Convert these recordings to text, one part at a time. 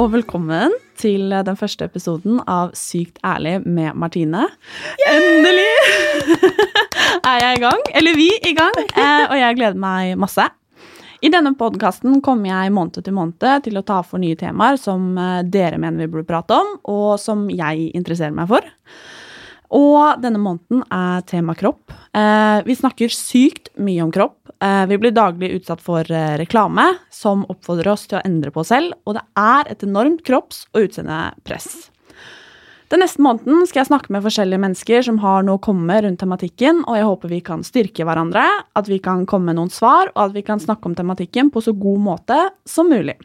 Og velkommen til den første episoden av Sykt ærlig med Martine. Endelig er jeg i gang, eller vi i gang, eh, og jeg gleder meg masse. I denne podkasten kommer jeg måned til måned til å ta for nye temaer som eh, dere mener vi burde prate om, og som jeg interesserer meg for. Og denne måneden er tema kropp. Eh, vi snakker sykt mye om kropp. Eh, vi blir daglig utsatt for eh, reklame som oppfordrer oss til å endre på oss selv, og det er et enormt kropps- og utseendepress. Den neste måneden skal jeg snakke med forskjellige mennesker som har noe å komme rundt tematikken, og jeg håper vi kan styrke hverandre, at vi kan komme med noen svar, og at vi kan snakke om tematikken på så god måte som mulig.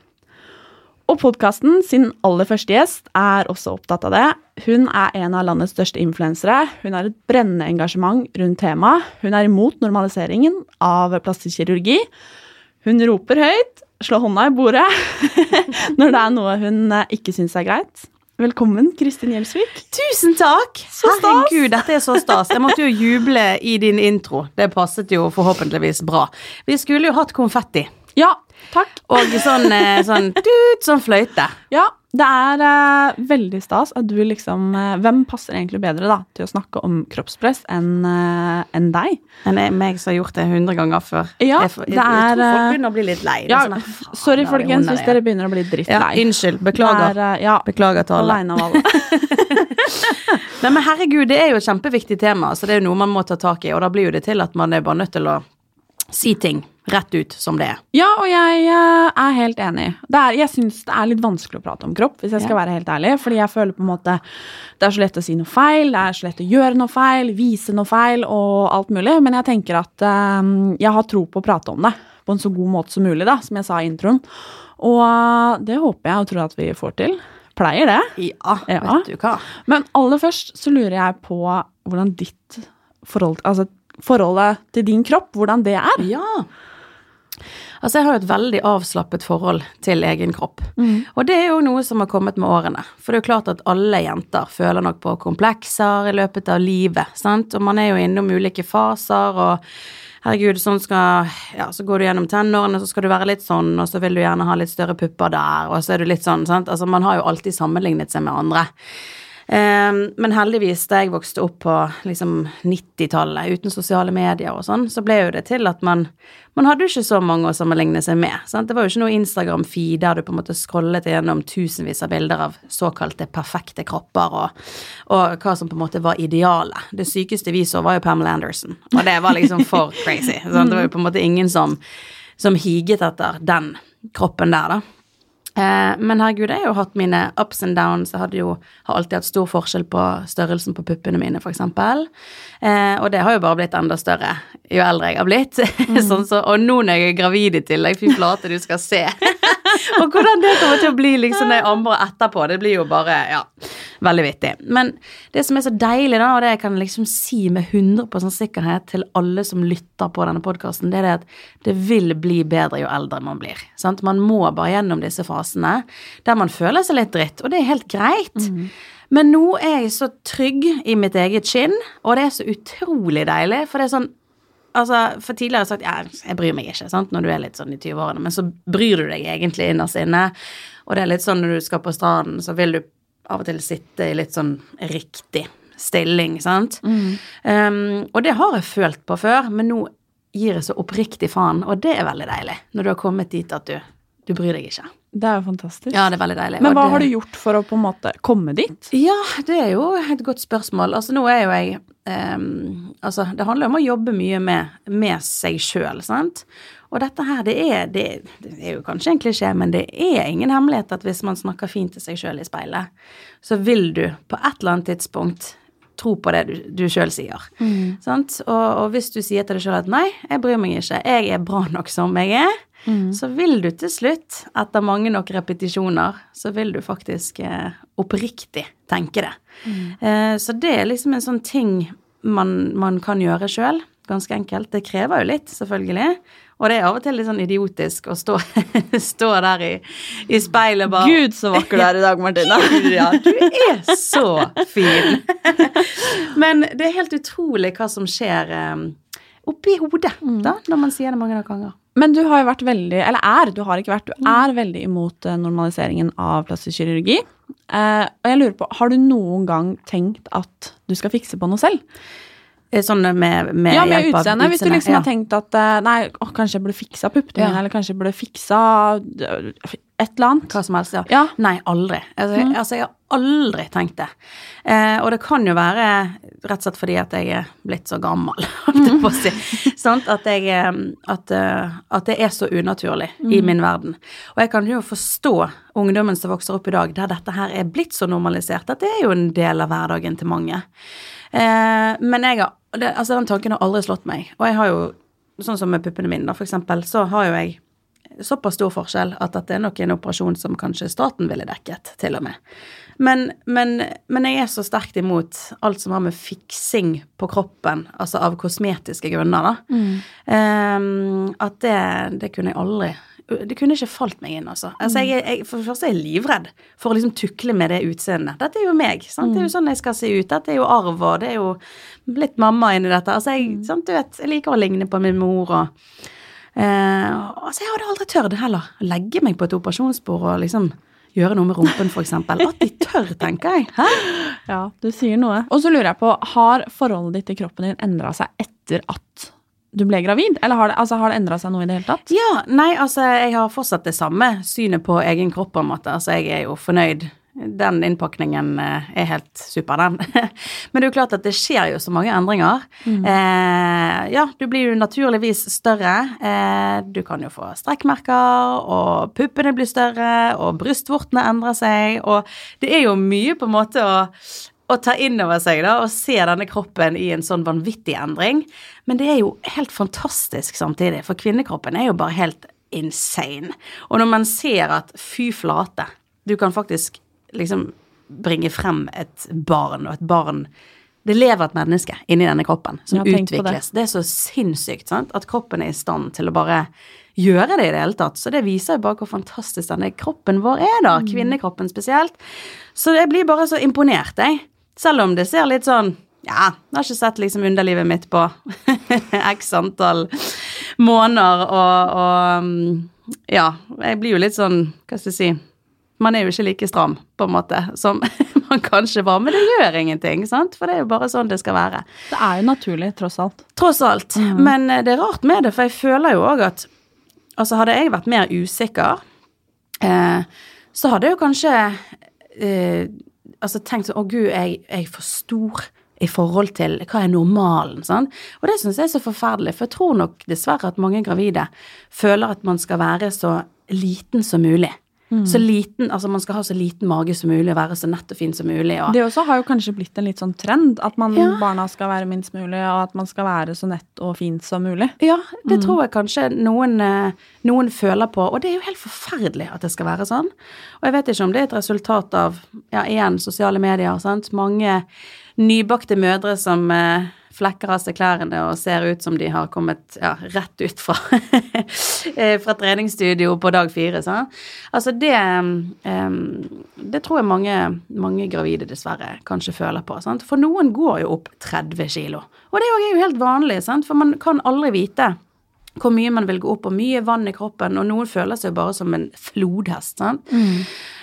Og podkasten sin aller første gjest er også opptatt av det. Hun er en av landets største influensere. Hun har et brennende engasjement rundt temaet. Hun er imot normaliseringen av plastikkirurgi. Hun roper høyt, slår hånda i bordet når det er noe hun eh, ikke syns er greit. Velkommen, Kristin Gjelsvik. Tusen takk! Så stas. Herregud, dette er så stas. Jeg måtte jo juble i din intro. Det passet jo forhåpentligvis bra. Vi skulle jo hatt konfetti. Ja, takk. Og sånn, eh, sånn, tut, sånn fløyte. Ja, det er eh, veldig stas at du liksom eh, Hvem passer egentlig bedre da til å snakke om kroppspress enn eh, enn deg? Men det er meg som har gjort det hundre ganger før. Ja, jeg, jeg, det jeg, er, tror folk eh, begynner å bli litt lei. Ja, sånn, faen, sorry folkens hvis dere begynner å bli ja, drittlei. Unnskyld. Beklager. Det er, eh, ja, Beklager til alle. Alene av alle. Nei, men herregud, det er jo et kjempeviktig tema, så det er jo noe man må ta tak i, og da blir jo det til at man er bare nødt til å si ting rett ut som det er. Ja, og jeg eh, er helt enig. Er, jeg syns det er litt vanskelig å prate om kropp, hvis jeg skal Ja. være helt ærlig. Fordi jeg føler på en måte det er så lett å si noe feil, det er så lett å gjøre noe feil, vise noe feil og alt mulig. Men jeg tenker at um, jeg har tro på å prate om det på en så god måte som mulig, da, som jeg sa i introen. Og eh, det håper jeg og tror at vi får til. Pleier det. Ja, Ja. vet du hva. Men aller først så lurer jeg på hvordan ditt forhold Altså forholdet til din kropp, hvordan det er. Ja. Altså, jeg har jo et veldig avslappet forhold til egen kropp. Og det er jo noe som har kommet med årene. For det er jo klart at alle jenter føler nok på komplekser i løpet av livet, sant. Og man er jo innom ulike faser, og herregud, sånn skal Ja, så går du gjennom tenårene, så skal du være litt sånn, og så vil du gjerne ha litt større pupper der, og så er du litt sånn, sant. Altså, man har jo alltid sammenlignet seg med andre. Ehm, men heldigvis, da jeg vokste opp på liksom 90-tallet, uten sosiale medier og sånn, så ble jo det til at man Man hadde jo ikke så mange å sammenligne seg med. Sant? Det var jo ikke noe Instagram-feed der du på en måte scrollet gjennom tusenvis av bilder av såkalte perfekte kropper, og, og hva som på en måte var idealet. Det sykeste vi så, var jo Pamela Anderson, og det var liksom for crazy. Sant? Det var jo på en måte ingen som, som higet etter den kroppen der, da. Eh, men herregud, jeg har jo hatt mine ups and downs. Jeg hadde jo, har alltid hatt stor forskjell på størrelsen på puppene mine, eksempel. Eh, og det har jo bare blitt enda større jo eldre jeg har blitt. sånn så, og nå når jeg er gravid i tillegg, fy flate, du skal se. og hvordan det kommer til å bli liksom det jeg etterpå, det blir jo bare, ja, veldig vittig. Men det som er så deilig, da, og det jeg kan liksom si med 100 sikkerhet til alle som lytter på denne podkasten, det er det at det vil bli bedre jo eldre man blir. Sant? Man må bare gjennom disse fasene der man føler seg litt dritt, og det er helt greit. Men nå er jeg så trygg i mitt eget skinn, og det er så utrolig deilig, for det er sånn Altså, for tidligere har jeg sagt ja, jeg bryr meg ikke, sant, når du er litt sånn i 20-årene, men så bryr du deg egentlig innerst inne. Og det er litt sånn når du skal på stranden, så vil du av og til sitte i litt sånn riktig stilling, sant. Um, og det har jeg følt på før, men nå gir jeg så oppriktig faen, og det er veldig deilig. Når du har kommet dit at du, du bryr deg ikke. Det er jo fantastisk. Ja, det er veldig deilig. Men hva det- har du gjort for å på en måte komme dit? Ja, det er jo et godt spørsmål. Altså, nå er jo jeg um, Altså, det handler jo om å jobbe mye med, med seg sjøl, sant. Og dette her, det er, det, det er jo kanskje en klisjé, men det er ingen hemmelighet at hvis man snakker fint til seg sjøl i speilet, så vil du på et eller annet tidspunkt tro på det du, du sjøl sier. Sant? Og, og hvis du sier til deg sjøl at nei, jeg bryr meg ikke, jeg er bra nok som jeg er, så vil du til slutt, etter mange nok repetisjoner, så vil du faktisk eh, oppriktig tenke det. Eh, så det er liksom en sånn ting man, man kan gjøre sjøl. Ganske enkelt. Det krever jo litt, selvfølgelig. Og det er av og til litt sånn idiotisk å stå, stå der i, i speilet bare Gud, så vakker du er i dag, Martina. ja, du er så fin. Men det er helt utrolig hva som skjer um, oppi hodet da, når man sier det mange ganger. Men du har jo vært veldig, eller er, du har ikke vært, du er veldig imot eh, normaliseringen av plastisk kirurgi. Uh, og jeg lurer på, har du noen gang tenkt at du skal fikse på noe selv? Eh, Sånn med, med ja, med utseendet. Hvis du liksom ja. har tenkt at eh, nei, å, kanskje jeg burde fiksa puppene Ja. mine, eller kanskje jeg burde fiksa eh, et eller annet. Hva som helst, ja. Ja. Mm. Nei, aldri. Altså, jeg- altså, jeg har aldri tenkt det. Eh, og det kan jo være rett og slett fordi at jeg er blitt så gammel, holdt jeg på å si. Sant? At, jeg, at, at det er så unaturlig i Mm. min verden. Og jeg kan jo forstå ungdommen som vokser opp i dag, der dette her er blitt så normalisert at det er jo en del av hverdagen til mange. Eh, men jeg har, det, altså den tanken har aldri slått meg. Og jeg har jo, sånn som med puppene mine, da, for eksempel, så har jo jeg såpass stor forskjell at dette er nok en operasjon som kanskje staten ville dekket, til og med. Men, men, men jeg er så sterkt imot alt som har med fiksing på kroppen, altså av kosmetiske grunner, da. Ehm, at det, det kunne jeg aldri Det kunne ikke falt meg inn, altså. altså jeg, jeg, for det første er jeg livredd for å liksom tukle med det utseendet. Dette er jo meg. sant? Det er jo sånn jeg skal se ut. Dette er jo arv, og det er jo blitt mamma inni dette. Altså, jeg, sant, du vet, jeg liker å ligne på min mor og Eh, altså, jeg hadde aldri tørt heller legge meg på et operasjonsbord og liksom gjøre noe med rumpen, eksempel. At de tør, tenker jeg. Hæ? Ja, du sier noe. Og så lurer jeg på, har forholdet ditt til kroppen din endra seg etter at du ble gravid? Eller har det, altså, har det endra seg noe i det hele tatt? Ja, nei, altså, jeg har fortsatt det samme synet på egen kropp, på en måte. Altså, jeg er jo fornøyd. Den innpakningen eh, er helt super, den. Men det er jo klart at det skjer jo så mange endringer. Eh, ja, du blir jo naturligvis større. Eh, du kan jo få strekkmerker, og puppene blir større, og brystvortene endrer seg, og det er jo mye på en måte å å ta inn over seg da, og se denne kroppen i en sånn vanvittig endring. Men det er jo helt fantastisk samtidig, for kvinnekroppen er jo bare helt insane. Og når man ser at fy flate, du kan faktisk liksom bringe frem et barn, og et barn Det lever et menneske inni denne kroppen som Ja, utvikles. det. Det. er så sinnssykt, sant, at kroppen er i stand til å bare gjøre det i det hele tatt. Så det viser jo bare hvor fantastisk denne kroppen vår er, da. Mm. Kvinnekroppen spesielt. Så jeg blir bare så imponert, jeg. Selv om det ser litt sånn ja, jeg har ikke sett liksom underlivet mitt på x antall måneder, og, og mm, ja, jeg blir jo litt sånn, hva skal jeg si Man er jo ikke like stram, på en måte, som man kanskje var, men det gjør ingenting, sant? For det er jo bare sånn det skal være. Det er jo naturlig, tross alt. Tross alt. Men eh, det er rart med det, for jeg føler jo òg at Altså, hadde jeg vært mer usikker, eh, så hadde jeg jo kanskje eh, altså tenkt sånn Å, gud, jeg, jeg er for stor i forhold til hva er normalen, sånn. Og det syns jeg er så forferdelig, for jeg tror nok dessverre at mange gravide føler at man skal være så liten som mulig. Så liten, altså man skal ha så liten mage som mulig og være så nett og fin som mulig. Og, Det også har jo kanskje blitt en litt sånn trend, at man, Ja. barna skal være minst mulig, og at man skal være så nett og fint som mulig. Ja, det tror jeg kanskje noen, eh, noen føler på, og det er jo helt forferdelig at det skal være sånn. Og jeg vet ikke om det er et resultat av, ja, igjen, sosiale medier, sant. Mange nybakte mødre som eh, flekker av seg klærne og ser ut som de har kommet ja, rett ut fra, eh, fra treningsstudio på dag fire, sant. Altså det, det tror jeg mange, mange gravide dessverre kanskje føler på, sant. For noen går jo opp 30 kilo, og det er jo helt vanlig, sant, for man kan aldri vite hvor mye man vil gå opp, og mye vann i kroppen, og noen føler seg jo bare som en flodhest, sant.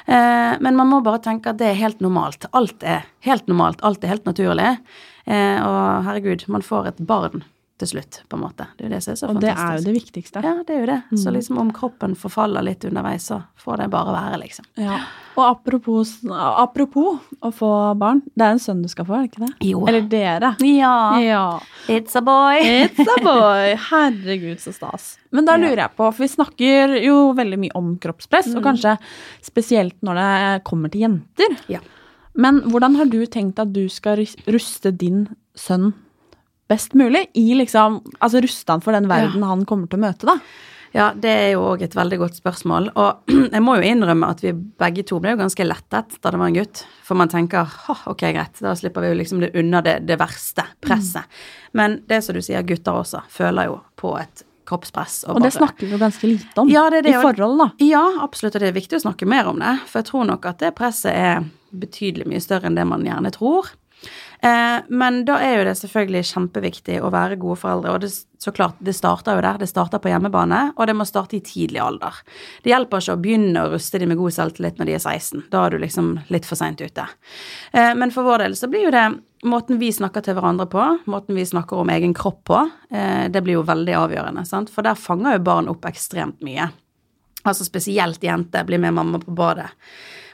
Eh, men man må bare tenke at det er helt normalt. Alt er helt normalt, alt er helt naturlig. Eh, og herregud, man får et barn til slutt, på en måte. Det er jo det som er så Og det er jo det viktigste. Ja, det er jo det. Så liksom om kroppen forfaller litt underveis, så får det bare være, liksom. Ja. Og apropos, apropos å få barn. Det er en sønn du skal få, er det ikke det? Jo. Eller dere. Ja. Ja. It's a boy. It's a boy! Herregud, så stas. Men da lurer jeg på, for vi snakker jo veldig mye om kroppspress, og kanskje spesielt når det kommer til jenter. Ja. Men hvordan har du tenkt at du skal ruste din sønn best mulig? I liksom, altså ruste han for den verden han kommer til å møte, da? Ja, det er jo òg et veldig godt spørsmål. Og jeg må jo innrømme at vi begge to ble jo ganske lettet da det var en gutt. For man tenker «Hå, ok, greit, da slipper vi jo liksom det unna det, det verste presset. Men det som du sier, gutter også føler jo på et kroppspress. Og det bare- snakker vi jo ganske lite om Ja, det det, i forhold, da. Ja, absolutt, og det er viktig å snakke mer om det. For jeg tror nok at det presset er betydelig mye større enn det man gjerne tror. Eh, men da er jo det selvfølgelig kjempeviktig å være gode foreldre. Og det, så klart, det starter jo der. Det starter på hjemmebane, og det må starte i tidlig alder. Det hjelper ikke å begynne å ruste de med god selvtillit når de er 16. Da er du liksom litt for seint ute. Eh, men for vår del så blir jo det måten vi snakker til hverandre på, måten vi snakker om egen kropp på, eh, det blir jo veldig avgjørende. Sant? For der fanger jo barn opp ekstremt mye. Altså spesielt jenter blir med mamma på badet.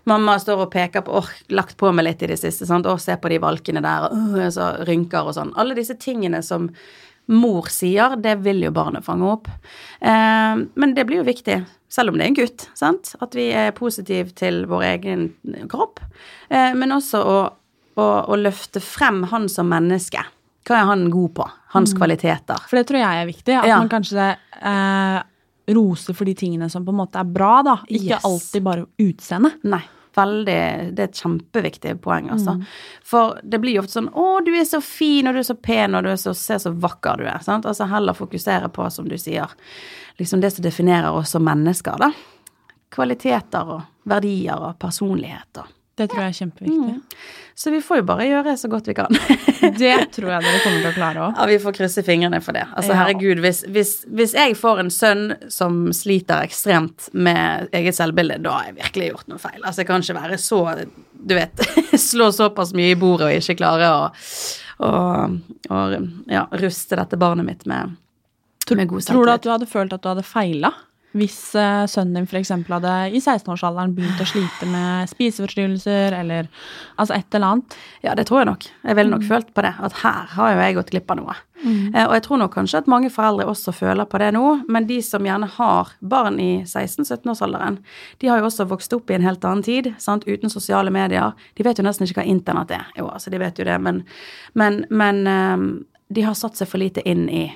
Mamma står og peker på åh, lagt på meg litt i det siste. sant? 'Å, se på de valkene der, og åh, så rynker og sånn. Alle disse tingene som mor sier, det vil jo barnet fange opp. Eh, men det blir jo viktig, selv om det er en gutt, sant? At vi er positive til vår egen kropp. Eh, men også å, å, å løfte frem han som menneske. Hva er han god på? Hans kvaliteter. For det tror jeg er viktig. At Ja. man kanskje eh, roser for de tingene som på en måte er bra, da. Ikke Yes. alltid bare utseende. Nei. Veldig, Det er et kjempeviktig poeng, altså. For det blir jo ofte sånn 'Å, du er så fin, og du er så pen, og du så, ser så vakker du er'. sant? Altså heller fokusere på, som du sier, liksom det som definerer oss som mennesker, da. Kvaliteter og verdier og personligheter. Det tror jeg er kjempeviktig. Så vi får jo bare gjøre så godt vi kan. Det tror jeg dere kommer til å klare òg. Ja, vi får krysse fingrene for det. Altså, Ja. herregud, hvis, hvis, hvis jeg får en sønn som sliter ekstremt med eget selvbilde, da har jeg virkelig gjort noe feil. Altså, jeg kan ikke være så, du vet, slå såpass mye i bordet og ikke klare å, å, å ja, ruste dette barnet mitt med, med god Tror du at du hadde følt at du hadde feila? Hvis eh, sønnen din f.eks. hadde i 16-årsalderen begynt å slite med spiseforstyrrelser eller altså et eller annet? Ja, det tror jeg nok. Jeg ville nok følt på det. At her har jo jeg gått glipp av noe. Eh, og jeg tror nok kanskje at mange foreldre også føler på det nå, men de som gjerne har barn i 16-17-årsalderen, de har jo også vokst opp i en helt annen tid, sant? uten sosiale medier. De vet jo nesten ikke hva internett er. Jo, altså, de vet jo det, men, men, men eh, de har satt seg for lite inn i,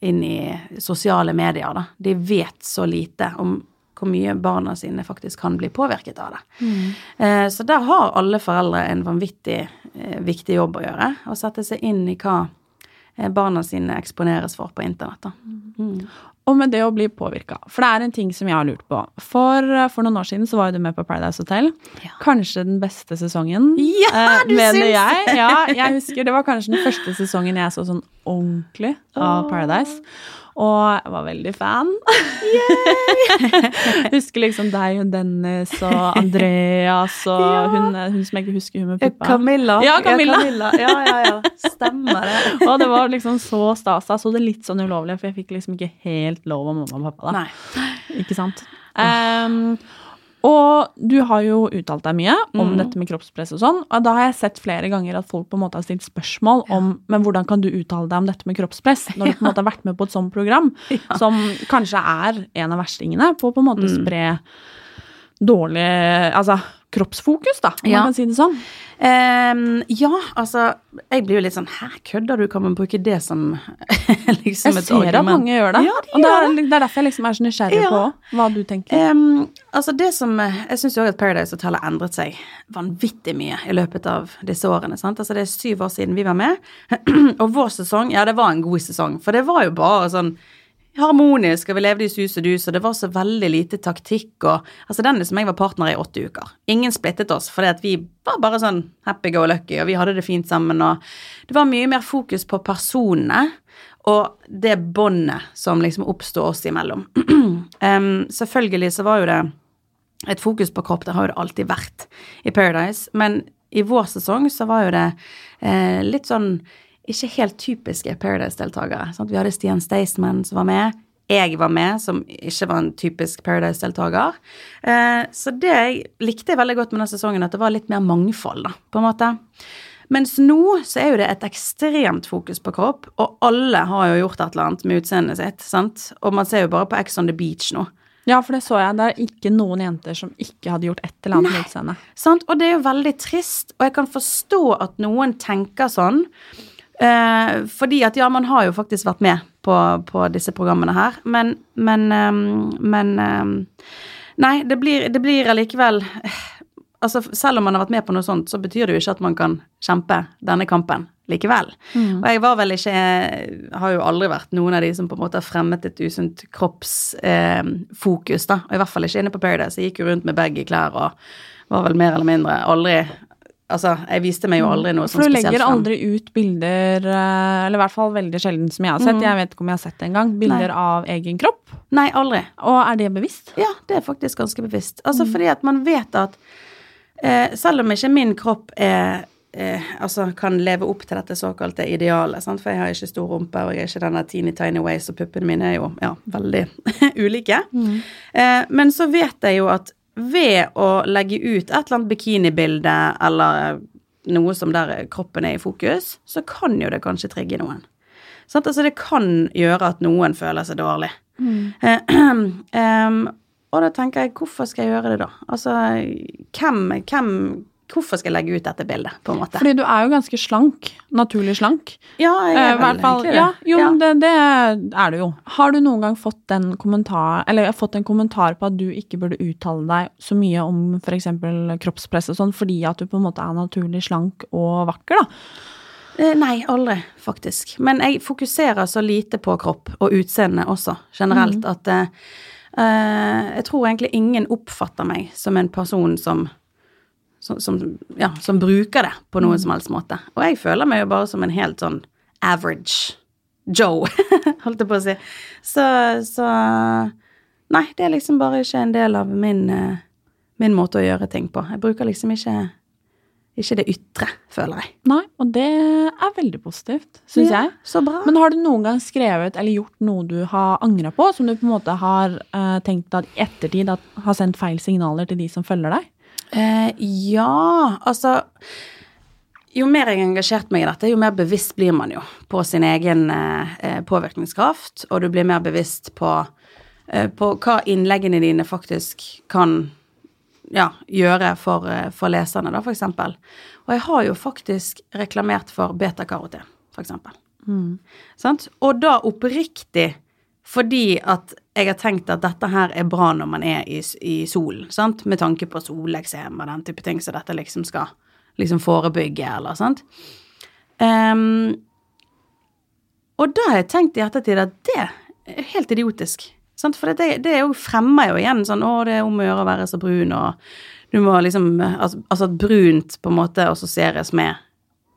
inn i sosiale medier, da. De vet så lite om hvor mye barna sine faktisk kan bli påvirket av det. Eh, Så der har alle foreldre en vanvittig eh, viktig jobb å gjøre. Å sette seg inn i hva eh, barna sine eksponeres for på internett. Da. Og med det å bli påvirka. For det er en ting som jeg har lurt på. For, eh, for noen år siden så var jo du med på Paradise Hotel. Ja. Kanskje den beste sesongen. Ja, eh, du mener syns jeg. Ja, jeg husker Det var kanskje den første sesongen jeg så sånn ordentlig av Paradise. Og jeg var veldig fan. husker liksom deg og Dennis og Andreas og Ja. hun, hun som jeg ikke husker hun med puppa. Camilla. Ja, Camilla. Ja, ja, ja. Stemmer det. Og det var liksom så stas. Jeg så det litt sånn ulovlig, for jeg fikk liksom ikke helt lov av mamma og pappa. da. Nei. Ikke sant? Ehm, og du har jo uttalt deg mye om dette med kroppspress og sånn, og da har jeg sett flere ganger at folk på en måte har stilt spørsmål om men hvordan kan du uttale deg om dette med kroppspress, når du på en måte har vært med på et sånt program, som kanskje er en av verstingene på å på en måte spre dårlig Altså kroppsfokus, da, om Ja. man kan si det sånn. Um, ja, altså Jeg blir jo litt sånn Hæ, kødder du? Kan man bruke det som liksom Jeg ser at mange gjør det, Ja, de og det gjør er, det er derfor jeg liksom er så nysgjerrig Ja. på hva du tenker. Um, altså det som, Jeg syns jo også at Paradise Hotel har endret seg vanvittig mye i løpet av disse årene. sant? Altså Det er syv år siden vi var med, og vår sesong, ja, det var en god sesong. For det var jo bare sånn harmonisk, og vi levde i sus og dus, og det var så veldig lite taktikk og Altså den som jeg var partner i åtte uker. Ingen splittet oss, fordi at vi var bare sånn happy go lucky, og vi hadde det fint sammen, og det var mye mer fokus på personene. og det båndet som liksom oppsto oss imellom. um, selvfølgelig så var jo det et fokus på kropp, det har jo det alltid vært i Paradise, men i vår sesong så var jo det eh, litt sånn ikke helt typiske Paradise-deltakere. Vi hadde Stian Staysman som var med. Jeg var med, som ikke var en typisk Paradise-deltaker. Eh, så det jeg likte jeg veldig godt med denne sesongen, at det var litt mer mangfold, da, på en måte. Mens nå så er jo det et ekstremt fokus på kropp, og alle har jo gjort et eller annet med utseendet sitt, sant. Og man ser jo bare på Ex on the Beach nå. Ja, for det så jeg. Det er ikke noen jenter som ikke hadde gjort et eller annet med utseendet. Sant? Og det er jo veldig trist, og jeg kan forstå at noen tenker sånn. Eh, fordi at ja, man har jo faktisk vært med på, på disse programmene her, men Men, um, men um, Nei, det blir, det blir allikevel Altså, selv om man har vært med på noe sånt, så betyr det jo ikke at man kan kjempe denne kampen likevel. Og jeg var vel ikke Har jo aldri vært noen av de som på en måte har fremmet et usunt kroppsfokus, da. Og i hvert fall ikke inne på Paradise. Jeg gikk jo rundt med baggy klær og var vel mer eller mindre aldri Altså, jeg viste meg jo aldri noe sånn For du legger frem. aldri ut bilder, eh, eller i hvert fall veldig sjelden som jeg har sett, jeg vet ikke om jeg har sett det engang, bilder av egen kropp. Nei, aldri. Og er det bevisst? Ja, det er faktisk ganske bevisst. Altså fordi at man vet at eh, selv om ikke min kropp er eh, altså kan leve opp til dette såkalte idealet, sant? for jeg har ikke stor rumpe, og jeg er ikke denne teeny tiny waist, og puppene mine er jo ja, veldig ulike. Eh, men så vet jeg jo at ved å legge ut et eller annet bikinibilde eller noe som der kroppen er i fokus, så kan jo det kanskje trigge noen. Sånn, Altså det kan gjøre at noen føler seg dårlig. Eh, em, og da tenker jeg, hvorfor skal jeg gjøre det da? Altså, hvem, hvem Hvorfor skal jeg legge ut dette bildet, på en måte? Fordi du er jo ganske slank. Naturlig slank. ja, jeg Eh, er veldig hvert vel fall, egentlig ja, jo, Ja. det, det er du jo. Har du noen gang fått den kommentar, eller fått en kommentar på at du ikke burde uttale deg så mye om f.eks. kroppspress og sånn, fordi at du på en måte er naturlig slank og vakker, da? Eh, Nei, aldri, faktisk. Men jeg fokuserer så lite på kropp og utseende også, generelt, at eh, eh, jeg tror egentlig ingen oppfatter meg som en person som som, som, ja, som bruker det på noen som helst måte. Og jeg føler meg jo bare som en helt sånn average Joe, holdt jeg på å si. Så, så Nei, det er liksom bare ikke en del av min, eh, min måte å gjøre ting på. Jeg bruker liksom ikke ikke det ytre, føler jeg. Nei, og det er veldig positivt, syns Ja, jeg. Så bra. Men har du noen gang skrevet eller gjort noe du har angra på, som du på en måte har uh, tenkt at i ettertid at har sendt feil signaler til de som følger deg? Eh, ja, altså Jo mer jeg har engasjert meg i dette, jo mer bevisst blir man jo på sin egen eh, eh, påvirkningskraft, og du blir mer bevisst på, eh, på hva innleggene dine faktisk kan ja, gjøre for, eh, for leserne, da, for eksempel. Og jeg har jo faktisk reklamert for betakaroten, for eksempel. Sant? Og da oppriktig fordi at jeg har tenkt at dette her er bra når man er i, i solen, sant? Med tanke på soleksem og den type ting, så dette liksom skal liksom forebygge, eller sant. Um, og da har jeg tenkt i ettertid at det er helt idiotisk. Sant? For det, det jo fremmer jo igjen sånn å, det er om å gjøre å være så brun, og du må liksom Altså, altså at brunt på en måte assosieres med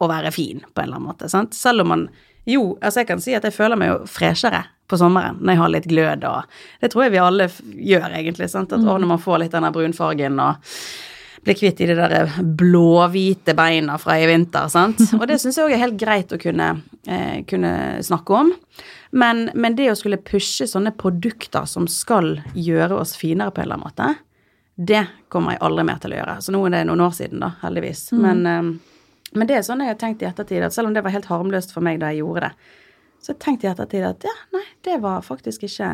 å være fin, på en eller annen måte. Sant? Selv om man Jo, altså jeg kan si at jeg føler meg jo freshere på sommeren når jeg har litt glød, og det tror jeg vi alle gjør, egentlig. Sant? At å, når man får litt denne brunfargen og blir kvitt i de der blåhvite beina fra i vinter, sant. Og det syns jeg òg er helt greit å kunne, eh, kunne snakke om. Men, men det å skulle pushe sånne produkter som skal gjøre oss finere på en eller annen måte, det kommer jeg aldri mer til å gjøre. Så nå er det noen år siden, da, heldigvis. Men, eh, men det er sånn jeg har tenkt i ettertid, at selv om det var helt harmløst for meg da jeg gjorde det, så tenkte jeg ettertid at ja, nei, det var faktisk ikke,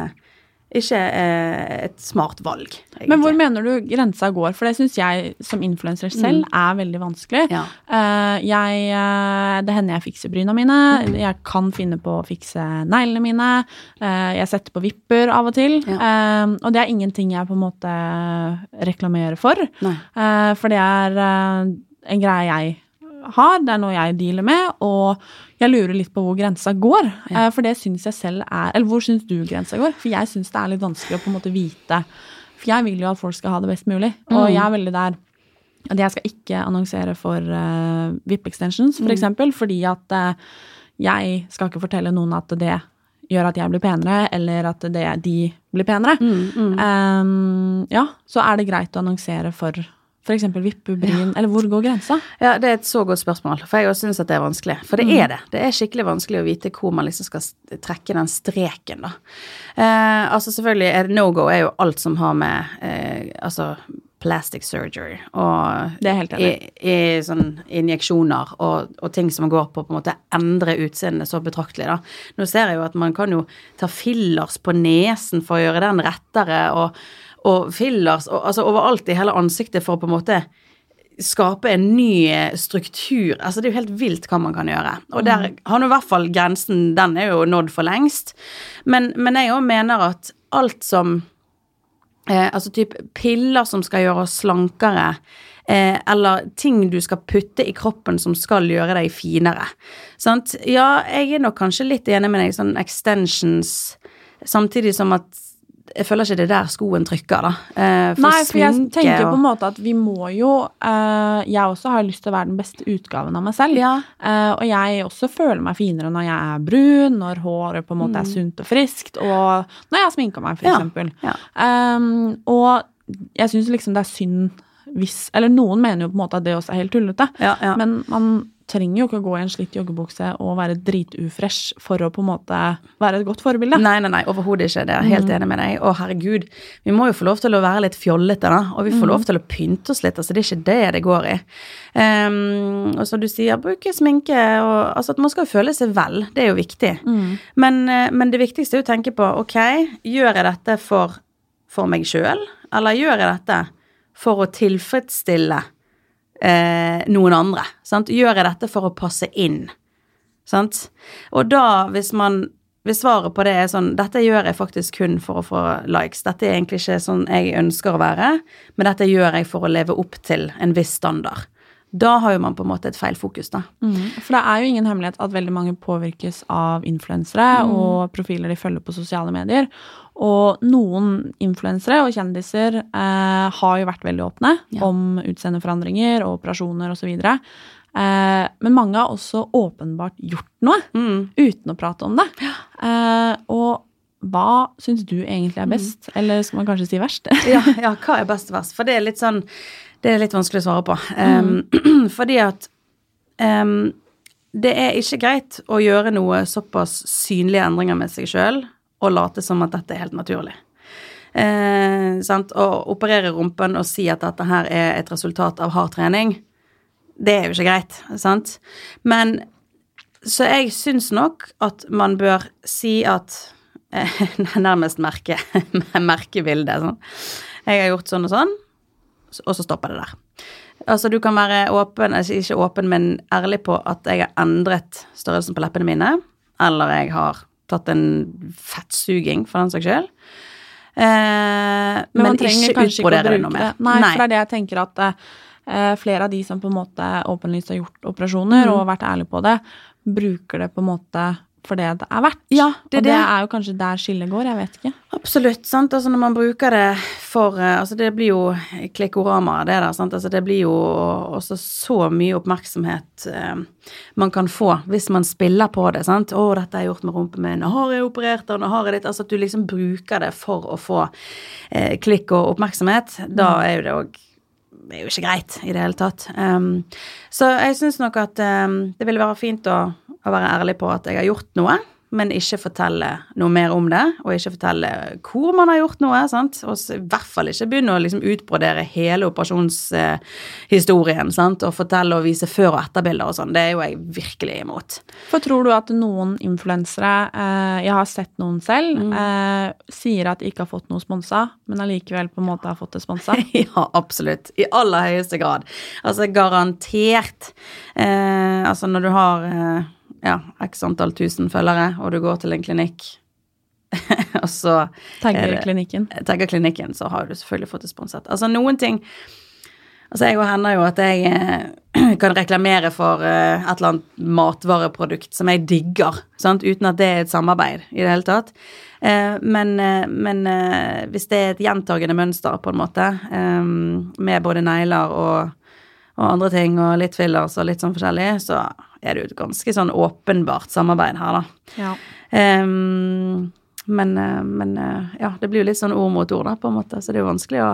ikke eh, et smart valg. Egentlig. Men hvor mener du grensa går? For det syns jeg som influenser selv er veldig vanskelig. Ja. Eh, jeg, eh, det hender jeg fikser bryna mine. Jeg kan finne på å fikse neglene mine. Jeg setter på vipper av og til. Eh, og det er ingenting jeg på en måte reklamerer for. Nei. For det er en greie jeg har, det er noe jeg dealer med, og jeg lurer litt på hvor grensa går. Ja. for det syns jeg selv er Eller hvor syns du grensa går? For jeg syns det er litt vanskelig å på en måte vite. For jeg vil jo at folk skal ha det best mulig, og jeg er veldig der at jeg skal ikke annonsere for uh, VIP extensions, for eksempel, fordi at uh, jeg skal ikke fortelle noen at det gjør at jeg blir penere, eller at det, de blir penere. Um, ja, så er det greit å annonsere for f.eks. vippe ja. eller hvor går grensa? Ja, det er et så godt spørsmål, for jeg også syns at det er vanskelig. For det er det. Det er skikkelig vanskelig å vite hvor man liksom skal trekke den streken, da. Eh, altså selvfølgelig, er det no go er jo alt som har med eh, altså plastic surgery og Det er helt i, i sånn injeksjoner og, og ting som går på på en måte endre utseendet så betraktelig, da. Nå ser jeg jo at man kan jo ta fillers på nesen for å gjøre den rettere, og, og fillers og, altså overalt i hele ansiktet for å på en måte skape en ny struktur. Altså, det er jo helt vilt hva man kan gjøre. Og der har nå i hvert fall grensen, den er jo nådd for lengst. Men, men jeg òg mener at alt som eh, Altså typ piller som skal gjøre oss slankere, eh, eller ting du skal putte i kroppen som skal gjøre deg finere. Sant? Ja, jeg er nok kanskje litt enig med deg, sånn extensions, samtidig som at jeg føler ikke det er der skoen trykker, da. Eh, for Nei, for jeg tenker og- på en måte at vi må jo uh, Jeg også har lyst til å være den beste utgaven av meg selv. Ja. Uh, og jeg også føler meg finere når jeg er brun, når håret på en måte er sunt og friskt, og når jeg har sminka meg, for Mm. Ja, eksempel. ja. Um, og jeg syns liksom det er synd hvis Eller noen mener jo på en måte at det også er helt tullete, Ja, ja. men man trenger jo ikke å gå i en slitt joggebukse og være dritufresh for å på en måte være et godt forbilde. Nei, nei, nei, overhodet ikke. Det er jeg helt enig med deg. Å, herregud. Vi må jo få lov til å være litt fjollete, da. Og vi får lov til å pynte oss litt. Altså, det er ikke det det går i. Um, og som du sier, bruke sminke og Altså at man skal føle seg vel. Det er jo viktig. Men, eh, men det viktigste er jo å tenke på ok, gjør jeg dette for, for meg sjøl, eller gjør jeg dette for å tilfredsstille eh, noen andre? Sant? Gjør jeg dette for å passe inn? Sant? Og da, hvis man hvis svaret på det er sånn Dette gjør jeg faktisk kun for å få likes. Dette er egentlig ikke sånn jeg ønsker å være, men dette gjør jeg for å leve opp til en viss standard. Da har jo man på en måte et feil fokus, da. Mm. For det er jo ingen hemmelighet at veldig mange påvirkes av influensere og profiler de følger på sosiale medier. Og noen influensere og kjendiser eh, har jo vært veldig åpne Ja. om utseendeforandringer og operasjoner osv. Eh, men mange har også åpenbart gjort noe uten å prate om det. Eh, og hva syns du egentlig er best? Eller skal man kanskje si verst? ja, ja, hva er best og verst? For det er litt sånn Det er litt vanskelig å svare på. Um, fordi at um, det er ikke greit å gjøre noe såpass synlige endringer med seg sjøl og late som at dette er helt naturlig. Eh? Å operere rumpen og si at dette her er et resultat av hard trening, det er jo ikke greit, sant? Men så jeg syns nok at man bør si at eh, Nærmest merke merkebildet. Sånn. Jeg har gjort sånn og sånn, og så stopper det der. Altså, du kan være åpen, altså ikke åpen, men ærlig på at jeg har endret størrelsen på leppene mine, eller jeg har tatt en fettsuging, for den saks skyld. Eh, men, Men man trenger ikke kanskje ikke å bruke det. Nei, Nei, for det er det jeg tenker at eh, flere av de som på en måte åpenlyst har gjort operasjoner Mm. og vært ærlige på det, bruker det på en måte for det det er verdt. Ja, det og det det. er jo kanskje der skillet går, jeg vet ikke. Absolutt. sant? Altså Når man bruker det for eh, Altså Det blir jo klikkorama, det der. sant? Altså Det blir jo også så mye oppmerksomhet eh, man kan få hvis man spiller på det. sant? 'Å, dette har jeg gjort med rumpen min. Nå har jeg operert den. Har jeg ditt.' Altså at du liksom bruker det for å få eh, klikk og oppmerksomhet. Da er jo det òg det er jo ikke greit i det hele tatt. Um, så jeg syns nok at um, det ville være fint å, å være ærlig på at jeg har gjort noe, men ikke fortelle noe mer om det, og ikke fortelle hvor man har gjort noe. sant? Og i hvert fall ikke begynne å liksom utbrodere hele operasjonshistorien sant? og fortelle og vise før- og etterbilder og sånn. Det er jo jeg virkelig imot. For tror du at noen influensere, eh, jeg har sett noen selv, Mm. eh, sier at de ikke har fått noe sponsa, men allikevel på en måte har fått det sponsa? Ja, absolutt. I aller høyeste grad. Altså garantert. Eh, altså når du har ja, x antall tusen følgere, og du går til en klinikk, og så Tagger er klinikken. tagger klinikken, så har du selvfølgelig fått det sponset. Altså noen ting Altså jeg og hender jo at jeg eh, kan reklamere for eh, et eller annet matvareprodukt som jeg digger, sant? uten at det er et samarbeid i det hele tatt. Eh, men men hvis det er et gjentagende mønster, på en måte, med både negler og, og andre ting og litt fillers og litt sånn forskjellig, så er det jo et ganske sånn åpenbart samarbeid her, da. Ja. Um, men, eh, men eh, ja, det blir jo litt sånn ord mot ord, da, på en måte. Så det er jo vanskelig å,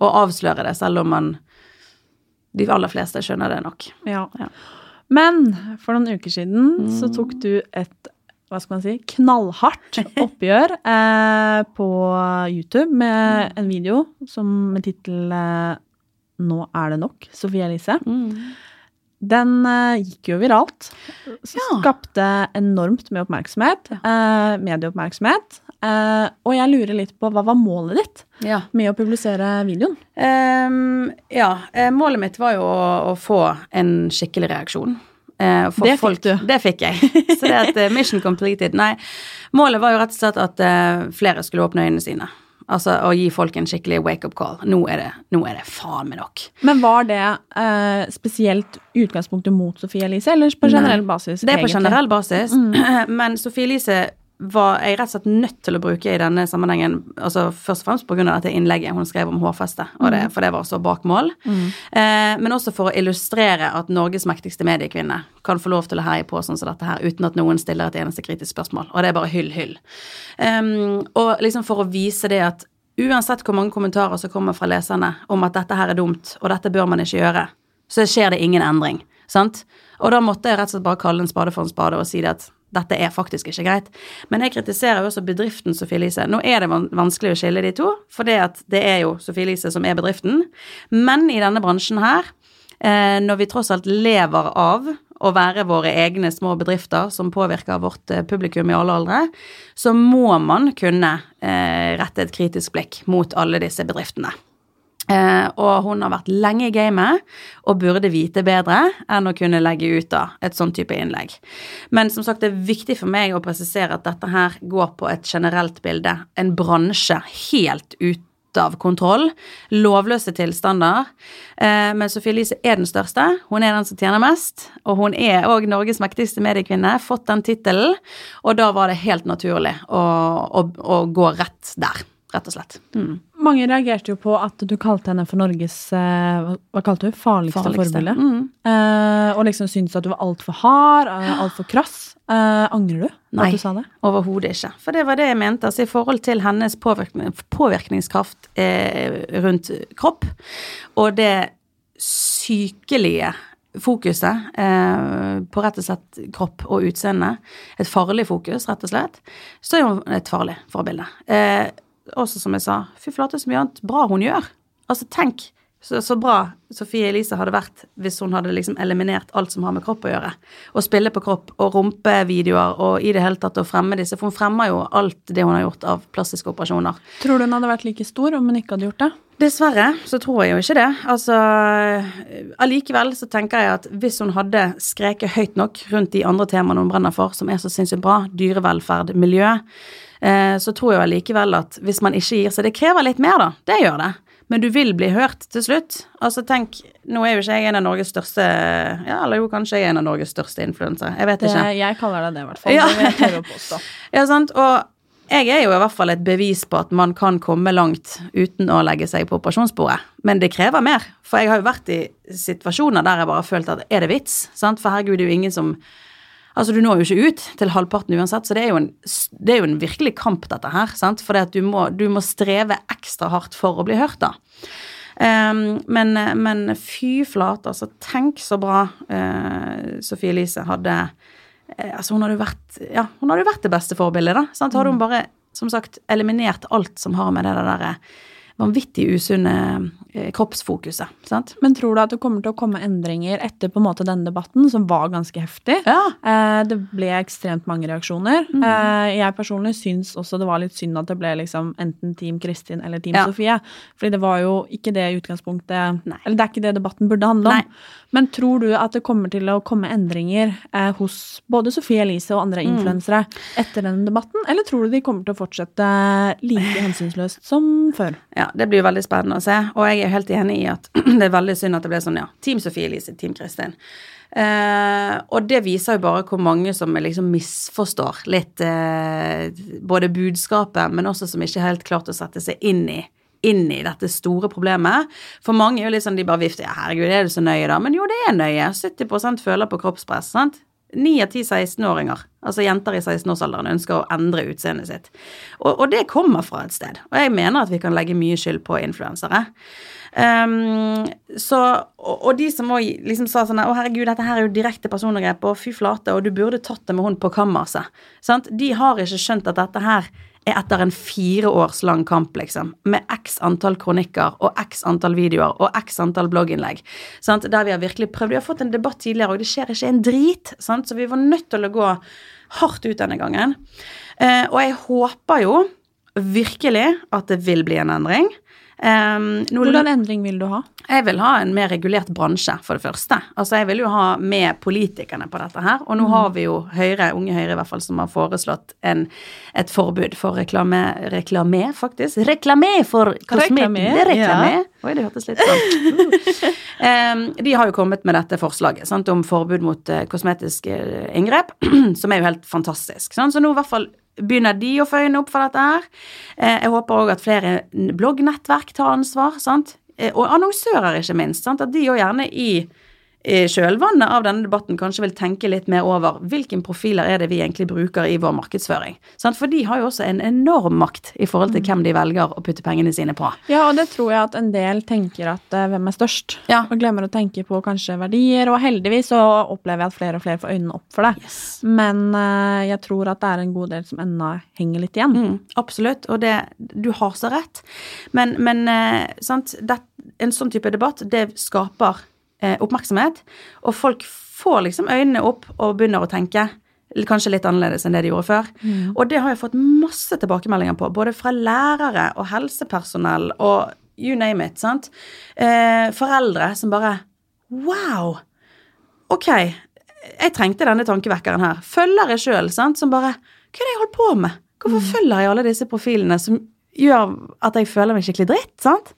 å avsløre det, selv om man De aller fleste skjønner det nok. Ja. Ja. Men for noen uker siden så tok du et hva skal man si, knallhardt oppgjør eh, på YouTube med en video som med tittel eh, 'Nå er det nok', Sofie Elise. Den uh, gikk jo viralt. Skapte enormt med oppmerksomhet. Uh, medieoppmerksomhet. Uh, og jeg lurer litt på hva var målet ditt Ja. med å publisere videoen? Um, ja, målet mitt var jo å, å få en skikkelig reaksjon. Det fikk folk- du. Det fikk jeg. Så det at et mission completed. Nei, målet var jo rett og slett at flere skulle åpne øynene sine. Altså å gi folk en skikkelig wake-up call. Nå er det, nå er det faen meg nok. Men var det eh, spesielt utgangspunktet mot Sofie Elise, eller på generell basis? Det er på egentlig? generell basis, men Sofie Elise var jeg rett og slett nødt til å bruke i denne sammenhengen, altså først og fremst pga. dette innlegget hun skrev om hårfeste, det, for det var så bak mål. Eh, men også for å illustrere at Norges mektigste mediekvinne kan få lov til å herje på sånn som dette her, uten at noen stiller et eneste kritisk spørsmål. Og det er bare hyll, hyll. Um, og liksom for å vise det at uansett hvor mange kommentarer som kommer fra leserne om at dette her er dumt, og dette bør man ikke gjøre, så skjer det ingen endring. Sant? Og da måtte jeg rett og slett bare kalle en spade for en spade og si det at dette er faktisk ikke greit. Men jeg kritiserer jo også bedriften Sofie Elise. Nå er det vanskelig å skille de to, for det, det er jo Sofie Elise som er bedriften. Men i denne bransjen her, eh, når vi tross alt lever av å være våre egne små bedrifter som påvirker vårt eh, publikum i alle aldre, så må man kunne eh, rette et kritisk blikk mot alle disse bedriftene. Eh, og hun har vært lenge i gamet og burde vite bedre enn å kunne legge ut da et sånn type innlegg. Men som sagt, det er viktig for meg å presisere at dette her går på et generelt bilde. En bransje helt ute av kontroll. Lovløse tilstander. Eh, men Sophie Elise er den største. Hun er den som tjener mest. Og hun er òg Norges mektigste mediekvinne. Fått den tittelen. Og da var det helt naturlig å, å, å gå rett der. Rett og slett. Mm. Mange reagerte jo på at du kalte henne for Norges eh, hva- kalte du? Farligste, Farligste. forbilde. Mm. Eh, og liksom syntes at du var altfor hard, uh, altfor krass. Eh, angrer du Nei. at du sa det? Overhodet ikke. For det var det jeg mente. Altså i forhold til hennes påvirkning, påvirkningskraft eh, rundt kropp, og det sykelige fokuset eh, på rett og slett kropp og utseende, et farlig fokus, rett og slett, så er hun et farlig forbilde. Eh, også som jeg sa, fy flate så mye annet bra hun gjør. Altså tenk så, så bra Sofie Elise hadde vært hvis hun hadde liksom eliminert alt som har med kropp å gjøre. Å spille på kropp og rumpevideoer og i det hele tatt å fremme disse. For hun fremmer jo alt det hun har gjort av plastiske operasjoner. Tror du hun hadde vært like stor om hun ikke hadde gjort det? Dessverre så tror jeg jo ikke det. Altså allikevel så tenker jeg at hvis hun hadde skreket høyt nok rundt de andre temaene hun brenner for, som er så sinnssykt bra, dyrevelferd, miljø, så tror jeg allikevel at hvis man ikke gir seg Det krever litt mer, da. Det gjør det. Men du vil bli hørt til slutt. Altså tenk, Nå er jo ikke jeg en av Norges største Ja, eller jo, kanskje jeg er en av Norges største influensere. Jeg vet det ikke. jeg kaller deg det, i hvert fall. Ja. Det vil jeg tørre å påstå. Ja, sant. Og jeg er jo i hvert fall et bevis på at man kan komme langt uten å legge seg på operasjonsbordet. Men det krever mer. For jeg har jo vært i situasjoner der jeg bare har følt at er det vits? Sant? For herregud, det er jo ingen som Altså, du når jo ikke ut til halvparten uansett, så det er jo en, det er jo en virkelig kamp, dette her. sant? For du, må, du må streve ekstra hardt for å bli hørt, da. Um, men, men fy flate, altså. Tenk så bra uh, Sofie Elise hadde uh, Altså, hun hadde jo vært Ja, vært det beste forbildet, da. Sant? Hadde hun bare, som sagt, eliminert alt som har med det der eh, vanvittig usunne eh, kroppsfokuset. Sant? Men tror du at det kommer til å komme endringer etter på en måte denne debatten, som var ganske heftig? Ja. Eh, det ble ekstremt mange reaksjoner. Mm. Eh, jeg personlig syns også det var litt synd at det ble liksom enten Team Kristin eller Team Ja. Sofie. Fordi det var jo ikke det utgangspunktet Nei. Eller det er ikke det debatten burde handle om. Nei. Men tror du at det kommer til å komme endringer eh, hos både Sofie Elise og Mm. andre influensere etter denne debatten, eller tror du de kommer til å fortsette like hensynsløst som før? Ja, det blir veldig spennende å se. Og jeg er helt enig i at det er veldig synd at det ble sånn, ja. Team Sofie Elise, Team Kristin. Eh, og det viser jo bare hvor mange som liksom misforstår litt eh, både budskapet, men også som ikke helt klart å sette seg inn i inn i dette store problemet. For mange er jo sånn, de bare vifter ja, herregud, er du så nøye, da? Men jo, det er nøye. 70 føler på kroppspress, sant? Ni av ti 16-åringer, altså jenter i 16-årsalderen, ønsker å endre utseendet sitt. Og, og det kommer fra et sted. Og jeg mener at vi kan legge mye skyld på influensere. Um, så, og, og de som òg liksom sa sånn Å, herregud, dette her er jo direkte personangrep, og fy flate, og du burde tatt det med hun på kammerset. De har ikke skjønt at dette her er etter en fire års lang kamp, liksom, med x antall kronikker og x antall videoer og x antall blogginnlegg, sant? der vi har virkelig prøvd. Vi har fått en debatt tidligere, og det skjer ikke en drit, sant? så vi var nødt til å gå hardt ut denne gangen. Eh, og jeg håper jo virkelig at det vil bli en endring. Um, nå- Hvordan endring vil du ha? jeg vil ha en mer regulert bransje, for det første. Altså, jeg vil jo ha med politikerne på dette her. Og nå har vi jo Høyre, Unge Høyre i hvert fall, som har foreslått en, et forbud for reklame Reklame, faktisk. Reklame for kosmetikk. Reklame, ja. Oi, det hørtes litt sånn um, De har jo kommet med dette forslaget sant, om forbud mot uh, kosmetiske eh, inngrep, som er jo helt fantastisk. Sant? Så nå i hvert fall begynner de å få øynene opp for dette her. Eh, jeg håper òg at flere bloggnettverk tar ansvar. sant? Eh, Og annonsører, ikke minst. sant? At de òg gjerne i i kjølvannet av denne debatten kanskje vil tenke litt mer over hvilke profiler er det vi egentlig bruker i vår markedsføring. For de har jo også en enorm makt i forhold til hvem de velger å putte pengene sine på. Ja, og det tror jeg at en del tenker at eh, hvem er størst, Ja. og glemmer å tenke på kanskje verdier, og heldigvis så opplever jeg at flere og flere får øynene opp for det. Men eh, jeg tror at det er en god del som ennå henger litt igjen. Mm, absolutt, og det, du har så rett. Men, men eh, sant, det, en sånn type debatt, det skaper oppmerksomhet, og folk får liksom øynene opp og begynner å tenke kanskje litt annerledes enn det de gjorde før. Og det har jeg fått masse tilbakemeldinger på, både fra lærere og helsepersonell og you name it, sant. Eh, foreldre som bare Wow! Ok, jeg trengte denne tankevekkeren her. Følgere sjøl, sant, som bare Hva er det jeg holder på med? Hvorfor følger jeg alle disse profilene som gjør at jeg føler meg skikkelig dritt? sant?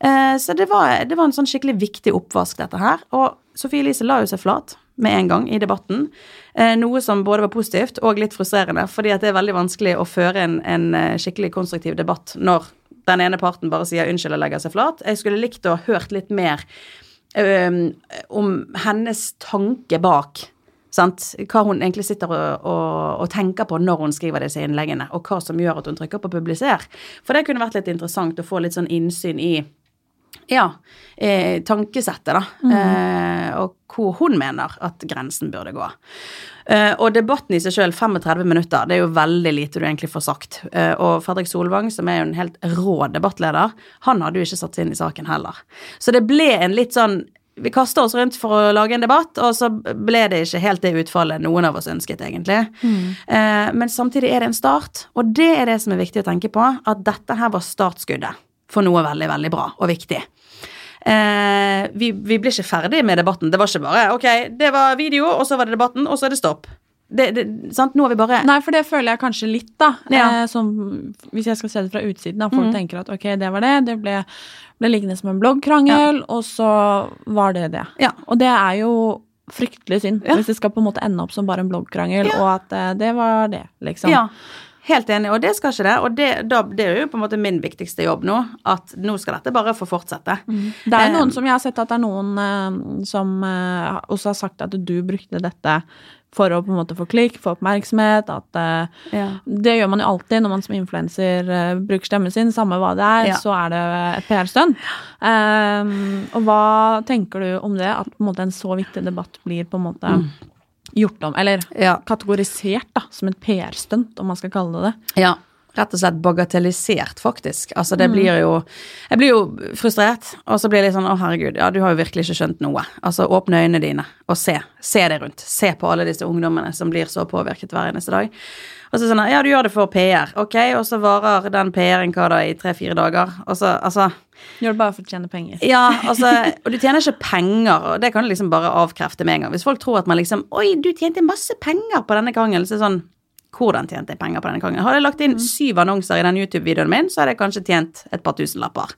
Eh, så det var, det var en sånn skikkelig viktig oppvask, dette her. Og Sofie Elise la jo seg flat med en gang i debatten. Eh, noe som både var positivt og litt frustrerende, fordi at det er veldig vanskelig å føre en, en eh, skikkelig konstruktiv debatt når den ene parten bare sier unnskyld og legger seg flat. Jeg skulle likt å ha hørt litt mer om hennes tanke bak. Sant? Hva hun egentlig sitter og, og, og tenker på når hun skriver disse innleggene, og hva som gjør at hun trykker på 'publiser'. For det kunne vært litt interessant å få litt sånn innsyn i ja, eh, tankesettet, da. Eh, og hvor hun mener at grensen burde gå. Eh, og debatten i seg sjøl, 35 minutter, det er jo veldig lite du egentlig får sagt. Eh, og Fredrik Solvang, som er jo en helt rå debattleder, han hadde jo ikke satt seg inn i saken heller. Så det ble en litt sånn vi kasta oss rundt for å lage en debatt, og så ble det ikke helt det utfallet noen av oss ønsket, egentlig. Eh, men samtidig er det en start, og det er det som er viktig å tenke på, at dette her var startskuddet for noe veldig, veldig bra og viktig. Eh, vi, vi ble ikke ferdig med debatten. Det var ikke bare ok, det var video, og så var det debatten, og så er det stopp. Det, det, sant? Nå har vi bare Nei, for det føler jeg kanskje litt, da. Ja. Eh, som, hvis jeg skal se det fra utsiden, da. Folk tenker at ok, det var det. Det ble, ble liggende som en bloggkrangel, og så var det det. Ja. Og det er jo fryktelig synd, Ja. hvis det skal på en måte ende opp som bare en bloggkrangel, og at eh, det var det, liksom. Ja, helt enig, og det skal ikke det. Og det, da, det er jo på en måte min viktigste jobb nå, at nå skal dette bare få fortsette. Det er jo Eh, noen som jeg har sett at det er noen eh, som eh, også har sagt at du brukte dette for å på en måte få klikk, få oppmerksomhet, at uh, Ja. Det gjør man jo alltid når man som influenser uh, bruker stemmen sin, samme hva det er, Ja. så er det et PR-stunt. Um, og hva tenker du om det, at på en, måte, en så viktig debatt blir på en måte gjort om, eller Ja. kategorisert da, som et PR-stunt, om man skal kalle det det? Ja, rett og slett bagatellisert, faktisk. Altså, det blir jo Jeg blir jo frustrert, og så blir jeg litt sånn å, herregud, ja, du har jo virkelig ikke skjønt noe. Altså, åpne øynene dine og se. Se deg rundt. Se på alle disse ungdommene som blir så påvirket hver eneste dag. Og så sånn, ja, du gjør det for PR, ok, og så varer den PR-en hva da, i tre-fire dager. Og så, altså Gjør det bare for å tjene penger. Ja, altså, og du tjener ikke penger, og det kan du liksom bare avkrefte med en gang. Hvis folk tror at man liksom Oi, du tjente masse penger på denne krangelen, så sånn Hvordan tjente jeg penger på denne gangen? Hadde jeg lagt inn syv annonser i den YouTube-videoen min, så hadde jeg kanskje tjent et par tusenlapper.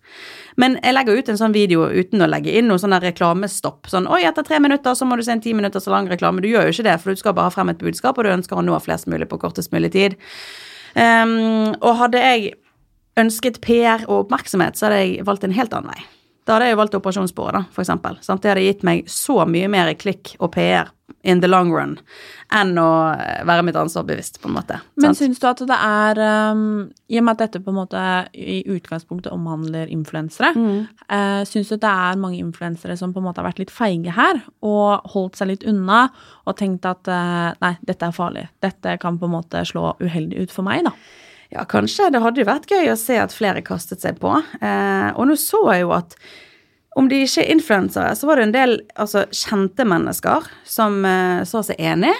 Men jeg legger ut en sånn video uten å legge inn noe sånn reklamestopp. Sånn oi, etter tre minutter så må du se en ti minutter så lang reklame. Du gjør jo ikke det, for du skal bare ha frem et budskap, og du ønsker å nå flest mulig på kortest mulig tid. Um, og hadde jeg ønsket PR og oppmerksomhet, så hadde jeg valgt en helt annen vei. Da hadde jeg jo valgt operasjonsbordet, da, for eksempel. Sant? Det hadde gitt meg så mye mer klikk og PR in the long run enn å eh, være mitt ansvar bevisst, på en måte. Men sant? syns du at det er um, I og med at dette på en måte i utgangspunktet omhandler influensere, Mm. Uh, syns du at det er mange influensere som på en måte har vært litt feige her, og holdt seg litt unna og tenkt at uh, nei, dette er farlig. Dette kan på en måte slå uheldig ut for meg, da. Ja, kanskje. Det hadde jo vært gøy å se at flere kastet seg på. Eh, og nå så jeg jo at om de ikke er influensere, så var det en del altså, kjente mennesker som eh, så seg enig.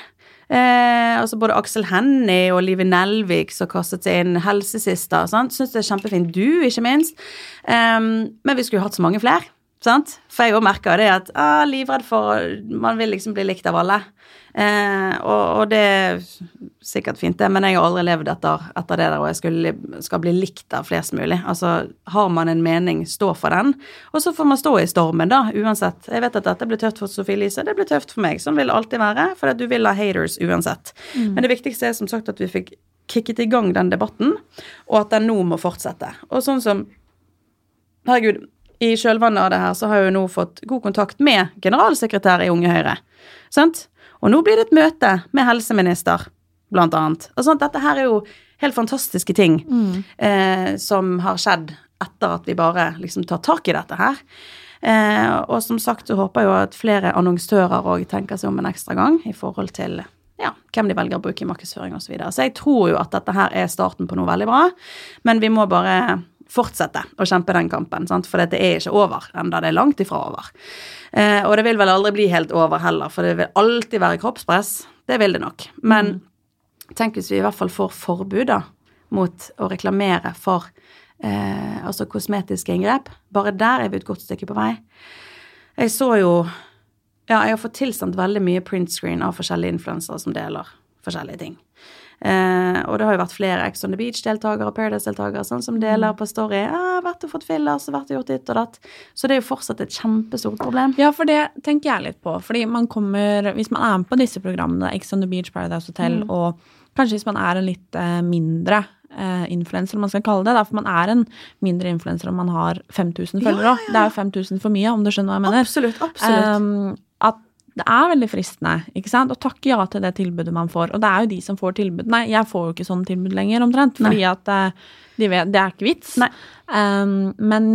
Eh, altså både Aksel Hennie og Live Nelvik som kastet seg inn, helsesista. sant? Syns det er kjempefint. Du, ikke minst. Em, men vi skulle jo hatt så mange flere. Sant? For jeg òg merker det at ah, livredd for Man vil liksom bli likt av alle. Eh, og, og det er sikkert fint, det, men jeg har aldri levd etter, etter det der, og jeg skulle, skal bli likt av flest mulig. Altså, har man en mening, stå for den. Og så får man stå i stormen, da, uansett. Jeg vet at dette blir tøft for Sofie Elise, det blir tøft for meg. Sånn vil det alltid være, for at du vil ha haters uansett. Men det viktigste er som sagt at vi fikk kicket i gang den debatten, og at den nå må fortsette. Og sånn som Herregud, i kjølvannet av det her så har jeg jo nå fått god kontakt med generalsekretær i Unge Høyre. Sant? Og nå blir det et møte med helseminister, blant annet. Og sånt, dette her er jo helt fantastiske ting eh, som har skjedd etter at vi bare liksom tar tak i dette her. Eh, og som sagt så håper jeg jo at flere annonsører òg tenker seg om en ekstra gang i forhold til ja, hvem de velger å bruke i markedsføring osv. Så, videre. så jeg tror jo at dette her er starten på noe veldig bra, men vi må bare fortsette å kjempe den kampen, sant? for dette er ikke over enda det er langt ifra over. Eh, og det vil vel aldri bli helt over heller, for det vil alltid være kroppspress. Det vil det nok. Men tenk hvis vi i hvert fall får forbud da, mot å reklamere for eh, altså kosmetiske inngrep. Bare der er vi et godt stykke på vei. Jeg så jo Ja, jeg har fått tilsendt veldig mye printscreen av forskjellige influensere som deler forskjellige ting. Eh, og det har jo vært flere Ex on the Beach-deltakere og Paradise-deltakere sånn, som deler på Story. Ja, 'Vært og fått fillers, vært og gjort ditt og datt'. Så det er jo fortsatt et kjempestort problem. Ja, for det tenker jeg litt på. Fordi man kommer, hvis man er med på disse programmene, Ex on the Beach, Paradise Hotel, og kanskje hvis man er en litt eh, mindre eh, influenser, man skal kalle det, da, for man er en mindre influenser om man har 5000 følgere òg. Det er jo 5000 for mye, om du skjønner hva jeg mener. Absolutt, absolutt. Um, det er veldig fristende ikke sant? å takke ja til det tilbudet man får. Og det er jo de som får tilbud. Nei, jeg får jo ikke sånne tilbud lenger, omtrent. Fordi at eh, de vet, det er ikke vits. Um, men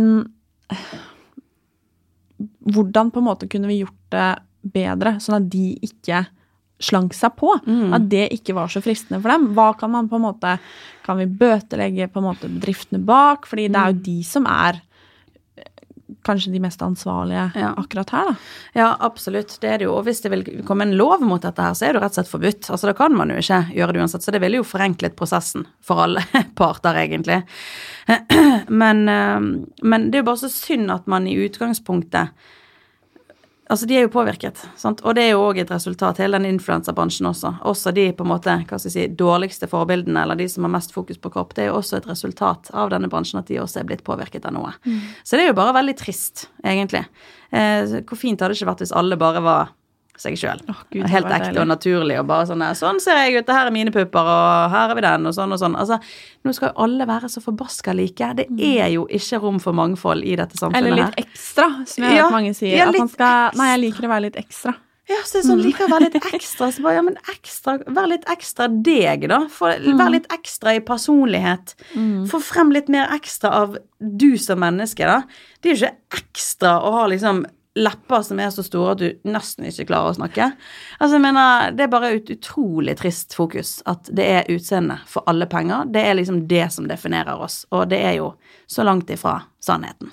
hvordan på en måte kunne vi gjort det bedre, sånn at de ikke slank seg på? At det ikke var så fristende for dem? Hva kan man på en måte Kan vi bøtelegge på en måte bedriftene bak? Fordi det er jo de som er kanskje de mest ansvarlige Ja. akkurat her, da. Ja, absolutt. Det er det jo. Og hvis det vil komme en lov mot dette her, så er det jo rett og slett forbudt. Altså, da kan man jo ikke gjøre det uansett. Så det ville jo forenklet prosessen for alle parter, egentlig. Men, eh, men det er jo bare så synd at man i utgangspunktet Altså, de er jo påvirket, sant? og det er jo òg et resultat, hele den influensabransjen også. Også de på en måte, hva skal jeg si, dårligste forbildene, eller de som har mest fokus på kropp, det er jo også et resultat av denne bransjen at de også er blitt påvirket av noe. Så det er jo bare veldig trist, egentlig. Eh, hvor fint hadde det ikke vært hvis alle bare var seg sjøl. Oh, Helt ekte og naturlig, og bare sånn Sånn ser jeg ut, det her er mine pupper, og her er vi den, og sånn og sånn. Altså, nå skal jo alle være så forbaska like. Det er jo ikke rom for mangfold i dette samfunnet Eller litt ekstra, som jeg Ja, hørt mange sier. ja, at man skal Nei, jeg liker å være litt ekstra. Ja, så det er sånn, liker å være litt ekstra. Så bare, ja, men ekstra, Vær litt ekstra deg, da. Få- Vær litt ekstra i personlighet. Få frem litt mer ekstra av du som menneske, da. Det er jo ikke ekstra å ha liksom lepper som er så store at du nesten ikke klarer å snakke. Altså, jeg mener, Det er bare et utrolig trist fokus at det er utseende for alle penger. Det er liksom det som definerer oss, og det er jo så langt ifra sannheten.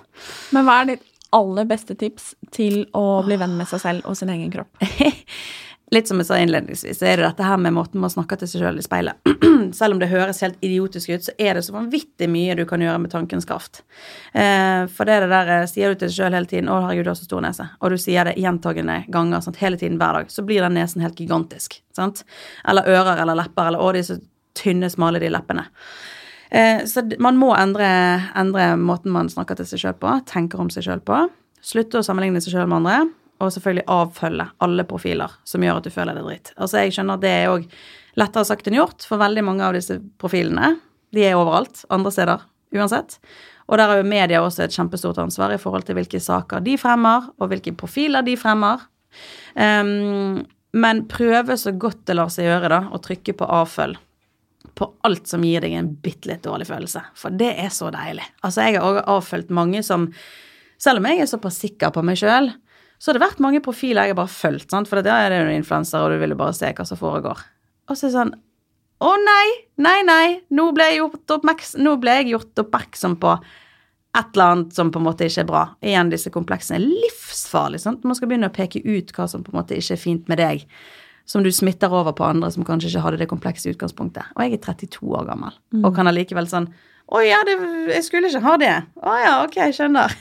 Men hva er ditt aller beste tips til å bli venn med seg selv og sin egen kropp? Litt som jeg sa innledningsvis, er det dette her med måten man snakker til seg sjøl i speilet. Selv om det høres helt idiotisk ut, så er det så vanvittig mye du kan gjøre med tankens kraft. Eh, for det er det der eh, Sier du til deg sjøl hele tiden 'Å, herregud, du har så stor nese', og du sier det gjentagende ganger sant, hele tiden hver dag, så blir den nesen helt gigantisk. Sant? Eller ører eller lepper, eller 'Å, de er så tynne, smale, de leppene'. Eh, så man må endre, endre måten man snakker til seg sjøl på, tenker om seg sjøl på. Slutte å sammenligne seg sjøl med andre. Og selvfølgelig avfølge alle profiler som gjør at du føler deg dritt. Altså Jeg skjønner at det er òg lettere sagt enn gjort, for veldig mange av disse profilene de er overalt, andre steder. uansett. Og der har jo media også et kjempestort ansvar i forhold til hvilke saker de fremmer, og hvilke profiler de fremmer. Um, men prøve så godt det lar seg gjøre, da, å trykke på avfølg på alt som gir deg en bitte litt dårlig følelse. For det er så deilig. Altså, jeg har også avfølgt mange som Selv om jeg er såpass sikker på meg sjøl, så har det vært mange profiler jeg har bare fulgt, sant? for da er det jo en influenser, og du ville bare se hva som foregår. Og så er det sånn Å nei, nei, nei, nå ble jeg gjort, oppmerks nå ble jeg gjort oppmerksom på et eller annet som på en måte ikke er bra. Igjen, disse kompleksene er livsfarlige. sant? Man skal begynne å peke ut hva som på en måte ikke er fint med deg. Som du smitter over på andre som kanskje ikke hadde det komplekse utgangspunktet. Og jeg er 32 år gammel og kan allikevel sånn Å ja, det, jeg skulle ikke ha det. Å ja, ok, jeg skjønner.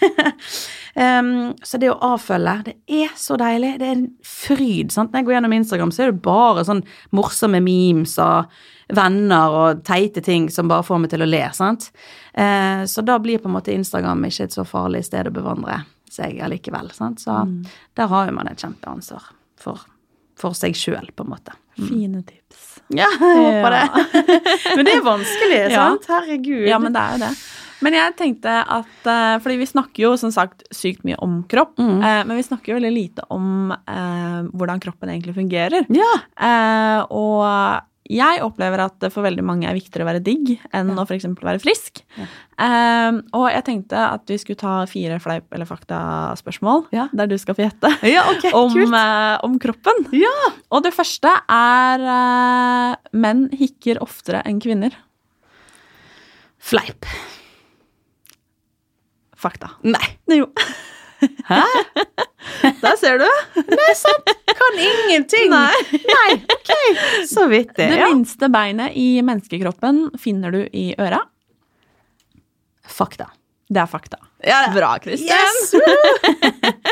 um, så det å avfølge, det er så deilig. Det er en fryd. sant? Når jeg går gjennom Instagram, så er det bare sånn morsomme memes og venner og teite ting som bare får meg til å le. sant? Uh, så da blir på en måte Instagram ikke et så farlig sted å bevandre seg allikevel. sant? Så der har jo man et kjempeansvar for, for seg sjøl, på en måte. Fine tips. Ja, jeg håper det. Men det er vanskelig, Ja. sant? Herregud. Ja, men det er jo det. Men jeg tenkte at eh, Fordi vi snakker jo som sagt sykt mye om kropp, Mm. eh, men vi snakker jo veldig lite om eh, hvordan kroppen egentlig fungerer. Ja. Eh, og jeg opplever at det for veldig mange er viktigere å være digg enn å f.eks. være frisk. Eh, og jeg tenkte at vi skulle ta fire fleip- eller fakta-spørsmål, Ja. der du skal få gjette. Ja, ok, om, eh, om kroppen. Ja. Og det første er uh, menn hikker oftere enn kvinner. Fleip. Fakta. Nei. Jo. Hæ? Der ser du. Nei, sant. Kan ingenting. Nei. Nei, ok. Så vidt Det Ja. Det minste beinet i menneskekroppen finner du i øra. Fakta. Det er fakta. Ja, Bra, Kristin. Yes!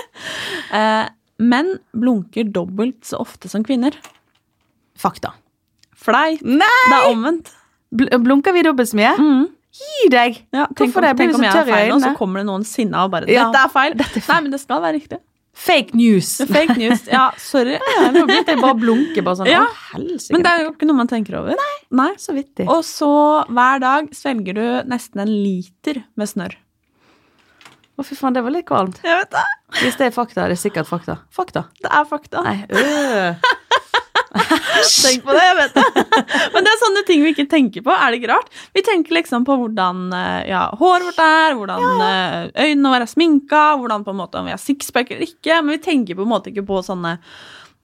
Eh, menn blunker dobbelt så ofte som kvinner. Fakta. Fleip. Det er omvendt. Bl blunker vi dobbelt så mye? Gi deg! Ja, tenk Hvorfor om, det? Blir tenk om jeg er feil og så kommer det noen sinna og bare Ja, 'Dette er feil'. dette er feil. Nei, men det skal være riktig. Fake news. Fake news. Ja, sorry. Nå begynte jeg bare blunker blunke. Bare sånn, Ja. å. Men det er jo ikke noe man tenker over. Nei. så vittig. Og så hver dag svelger du nesten en liter med snørr. Å, fy faen, det var litt kvalmt. Jeg vet det. Hvis det er fakta, er det sikkert fakta. Fakta. Det er fakta. Nei, øh. Tenk på det, jeg vet det. Men det er sånne ting vi ikke tenker på. Er det ikke rart? Vi tenker liksom på hvordan eh, ja, håret vårt er, hvordan eh, øynene våre er sminka, hvordan på en måte om vi har sixpack eller ikke. Men vi tenker på en måte ikke på sånne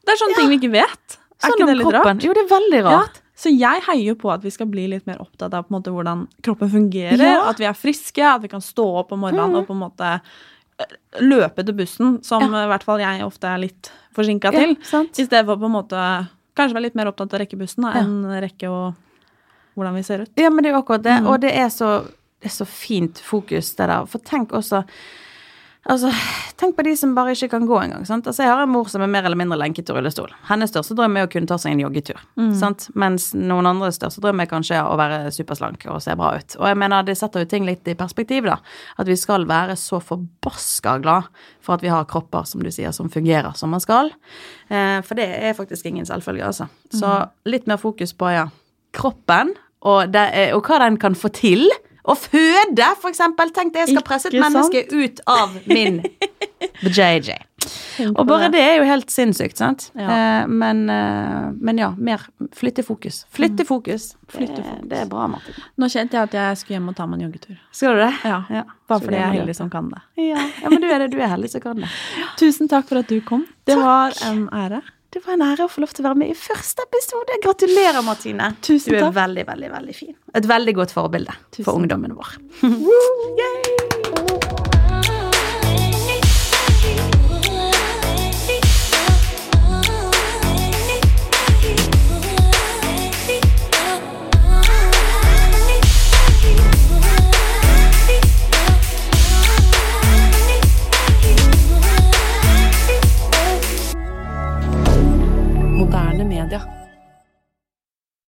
Det er sånne ting vi ikke vet. Er Sånn ikke det litt kroppen. rart? Jo, det er veldig rart. Ja. Så jeg heier jo på at vi skal bli litt mer opptatt av måte hvordan kroppen fungerer. Ja. At vi er friske, at vi kan stå opp om morgenen og på en måte eh, løpe til bussen, som Ja. i hvert fall jeg ofte er litt forsinka til. Ja, I stedet for på en måte kanskje være litt mer opptatt av å rekke bussen da, Ja. enn rekke og hvordan vi ser ut. Ja, men det er jo akkurat det. Mm. Og det er, så, det er så fint fokus, det der. For tenk også Altså, tenk på de som bare ikke kan gå engang. sant? Altså, Jeg har en mor som er mer eller mindre lenket til rullestol. Hennes største drøm er å kunne ta seg en joggetur. Mm. sant? Mens noen andres største drøm er kanskje å være superslank og se bra ut. Og jeg mener, det setter jo ting litt i perspektiv, da. At vi skal være så forbaska glad for at vi har kropper, som du sier, som fungerer som man skal. Eh, for det er faktisk ingen selvfølge, altså. Så Mm. litt mer fokus på, ja, kroppen, og, det, og hva den kan få til. Å føde, for eksempel. Tenk det, jeg skal presse et menneske ut av min JJ. Og bare det er jo helt sinnssykt, sant? Ja. Eh, men, eh, men ja, mer flytte fokus. Flytte fokus. Flytte Det, fokus. det er bra, Martin. Nå kjente jeg at jeg skulle hjem og ta meg en joggetur. Skal du det? Ja, Ja, Bare så fordi jeg er heldig som kan det. Ja. ja, men du er det. Du er heldig som kan det. Tusen takk for at du kom. Det var en ære. Det var en ære å få lov til å være med i første episode. Gratulerer, Martine. Tusen takk. du er veldig, veldig veldig fin. Et veldig godt forbilde Tusen for ungdommen vår. Woo, media.